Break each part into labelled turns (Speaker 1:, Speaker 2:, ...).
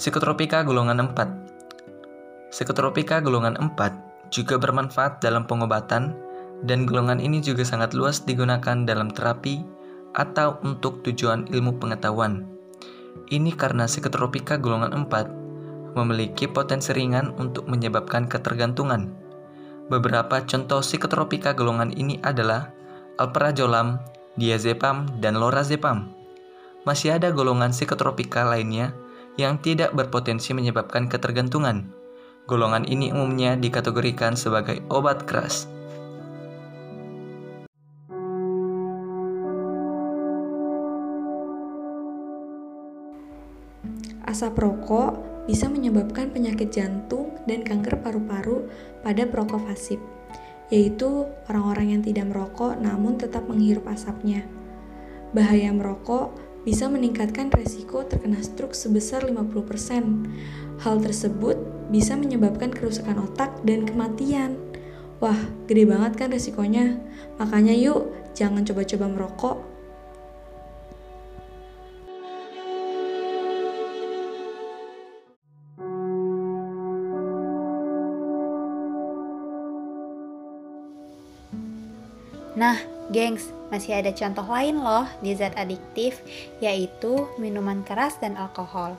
Speaker 1: Psikotropika golongan 4 Psikotropika golongan 4 juga bermanfaat dalam pengobatan dan golongan ini juga sangat luas digunakan dalam terapi atau untuk tujuan ilmu pengetahuan. Ini karena psikotropika golongan 4 memiliki potensi ringan untuk menyebabkan ketergantungan. Beberapa contoh psikotropika golongan ini adalah alprazolam, diazepam, dan lorazepam. Masih ada golongan psikotropika lainnya yang tidak berpotensi menyebabkan ketergantungan. Golongan ini umumnya dikategorikan sebagai obat keras.
Speaker 2: Asap rokok bisa menyebabkan penyakit jantung dan kanker paru-paru pada perokok pasif, yaitu orang-orang yang tidak merokok namun tetap menghirup asapnya. Bahaya merokok bisa meningkatkan resiko terkena stroke sebesar 50%. Hal tersebut bisa menyebabkan kerusakan otak dan kematian. Wah, gede banget kan resikonya. Makanya yuk, jangan coba-coba merokok
Speaker 3: Nah, gengs, masih ada contoh lain loh di zat adiktif, yaitu minuman keras dan alkohol.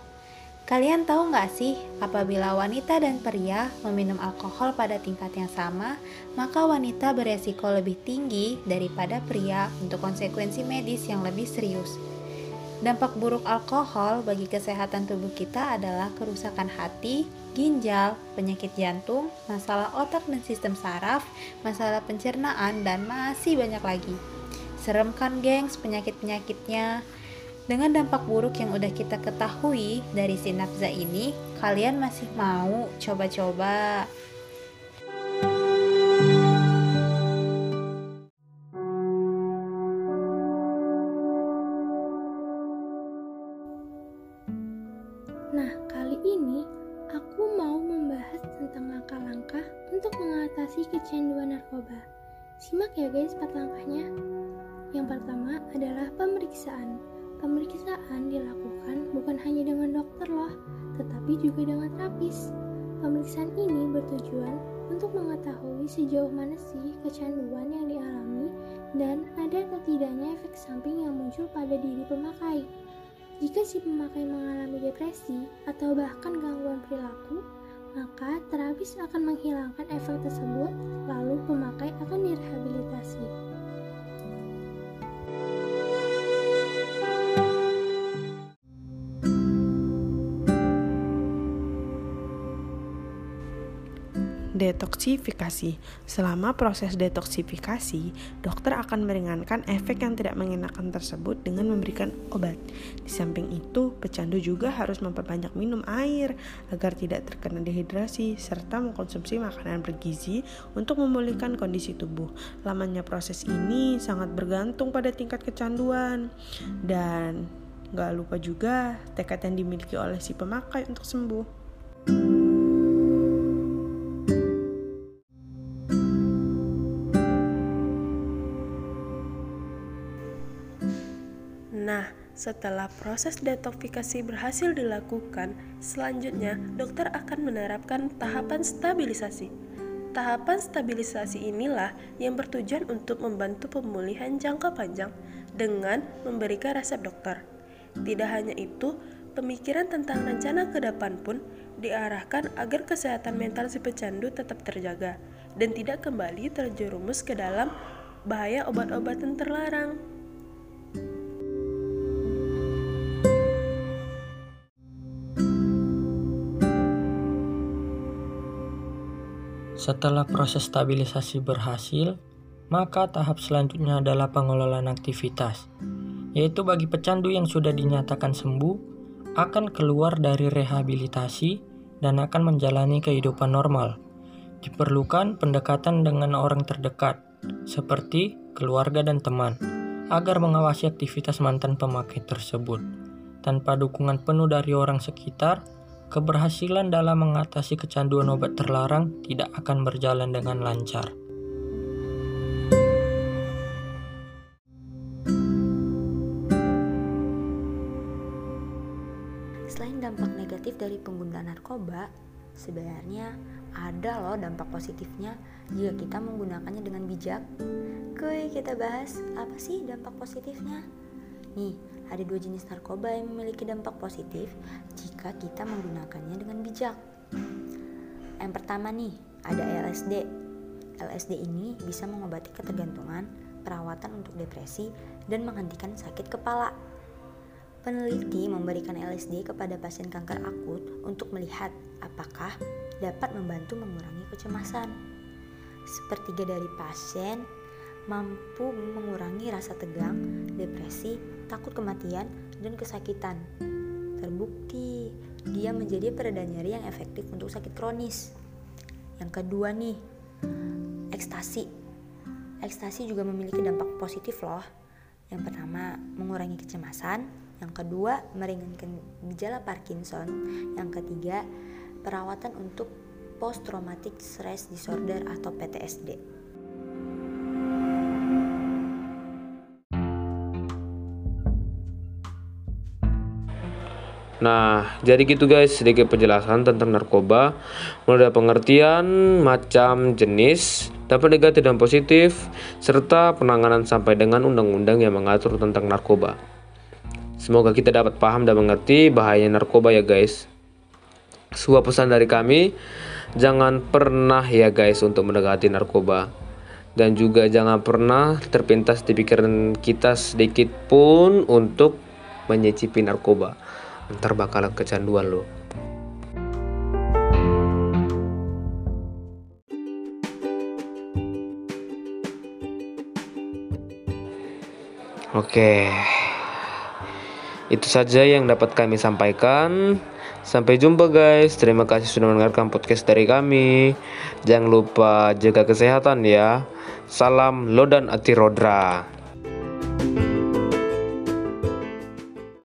Speaker 3: Kalian tahu nggak sih, apabila wanita dan pria meminum alkohol pada tingkat yang sama, maka wanita beresiko lebih tinggi daripada pria untuk konsekuensi medis yang lebih serius. Dampak buruk alkohol bagi kesehatan tubuh kita adalah kerusakan hati, ginjal, penyakit jantung, masalah otak dan sistem saraf, masalah pencernaan, dan masih banyak lagi. Serem kan gengs penyakit-penyakitnya? Dengan dampak buruk yang udah kita ketahui dari sinapsa ini, kalian masih mau coba-coba?
Speaker 4: Nah, kali ini aku mau membahas tentang langkah-langkah untuk mengatasi kecanduan narkoba. Simak ya guys empat langkahnya. Adalah pemeriksaan. Pemeriksaan dilakukan bukan hanya dengan dokter loh, tetapi juga dengan terapis. Pemeriksaan ini bertujuan untuk mengetahui sejauh mana sih kecanduan yang dialami dan ada atau tidaknya efek samping yang muncul pada diri pemakai. Jika si pemakai mengalami depresi atau bahkan gangguan perilaku, maka terapis akan menghilangkan efek tersebut, lalu
Speaker 5: Detoksifikasi. Selama proses detoksifikasi, dokter akan meringankan efek yang tidak mengenakan tersebut dengan memberikan obat. Di samping itu, pecandu juga harus memperbanyak minum air agar tidak terkena dehidrasi serta mengkonsumsi makanan bergizi untuk memulihkan kondisi tubuh. Lamanya proses ini sangat bergantung pada tingkat kecanduan dan Gak lupa juga tekad yang dimiliki oleh si pemakai untuk sembuh. Setelah proses detoksifikasi berhasil dilakukan, selanjutnya dokter akan menerapkan tahapan stabilisasi. Tahapan stabilisasi inilah yang bertujuan untuk membantu pemulihan jangka panjang dengan memberikan resep dokter. Tidak hanya itu, pemikiran tentang rencana ke depan pun diarahkan agar kesehatan mental si pecandu tetap terjaga dan tidak kembali terjerumus ke dalam bahaya obat-obatan terlarang.
Speaker 6: Setelah proses stabilisasi berhasil, maka tahap selanjutnya adalah pengelolaan aktivitas, yaitu bagi pecandu yang sudah dinyatakan sembuh akan keluar dari rehabilitasi dan akan menjalani kehidupan normal. Diperlukan pendekatan dengan orang terdekat, seperti keluarga dan teman, agar mengawasi aktivitas mantan pemakai tersebut. Tanpa dukungan penuh dari orang sekitar, keberhasilan dalam mengatasi kecanduan obat terlarang tidak akan berjalan dengan lancar.
Speaker 3: Selain
Speaker 7: dampak negatif dari penggunaan narkoba, sebenarnya ada loh dampak positifnya jika kita menggunakannya dengan bijak. Kuy, kita bahas apa sih dampak positifnya? Nih, ada dua jenis narkoba yang memiliki dampak positif jika kita menggunakannya dengan bijak. Yang pertama nih, ada LSD. LSD ini bisa mengobati ketergantungan, perawatan untuk depresi, dan menghentikan sakit kepala. Peneliti memberikan LSD kepada pasien kanker akut untuk melihat apakah dapat membantu mengurangi kecemasan. Sepertiga dari pasien mampu mengurangi rasa tegang, depresi, takut kematian, dan kesakitan. Terbukti, dia menjadi pereda nyeri yang efektif untuk sakit kronis. Yang kedua nih, ekstasi. Ekstasi juga memiliki dampak positif loh. Yang pertama, mengurangi kecemasan, yang kedua, meringankan gejala Parkinson. Yang ketiga, perawatan untuk post traumatic stress disorder atau PTSD.
Speaker 8: Nah, jadi gitu guys, sedikit penjelasan tentang narkoba, mulai dari pengertian, macam, jenis, dampak negatif dan positif, serta penanganan sampai dengan undang-undang yang mengatur tentang narkoba. Semoga kita dapat paham dan mengerti bahaya narkoba ya guys. Sebuah pesan dari kami, jangan pernah ya guys untuk mendekati narkoba. Dan juga jangan pernah terpintas di pikiran kita sedikit pun untuk menyicipi narkoba. Ntar bakalan kecanduan loh. Oke. Itu saja yang dapat kami sampaikan. Sampai jumpa guys. Terima kasih sudah mendengarkan podcast dari kami. Jangan lupa jaga kesehatan ya. Salam Lodan Atirodra.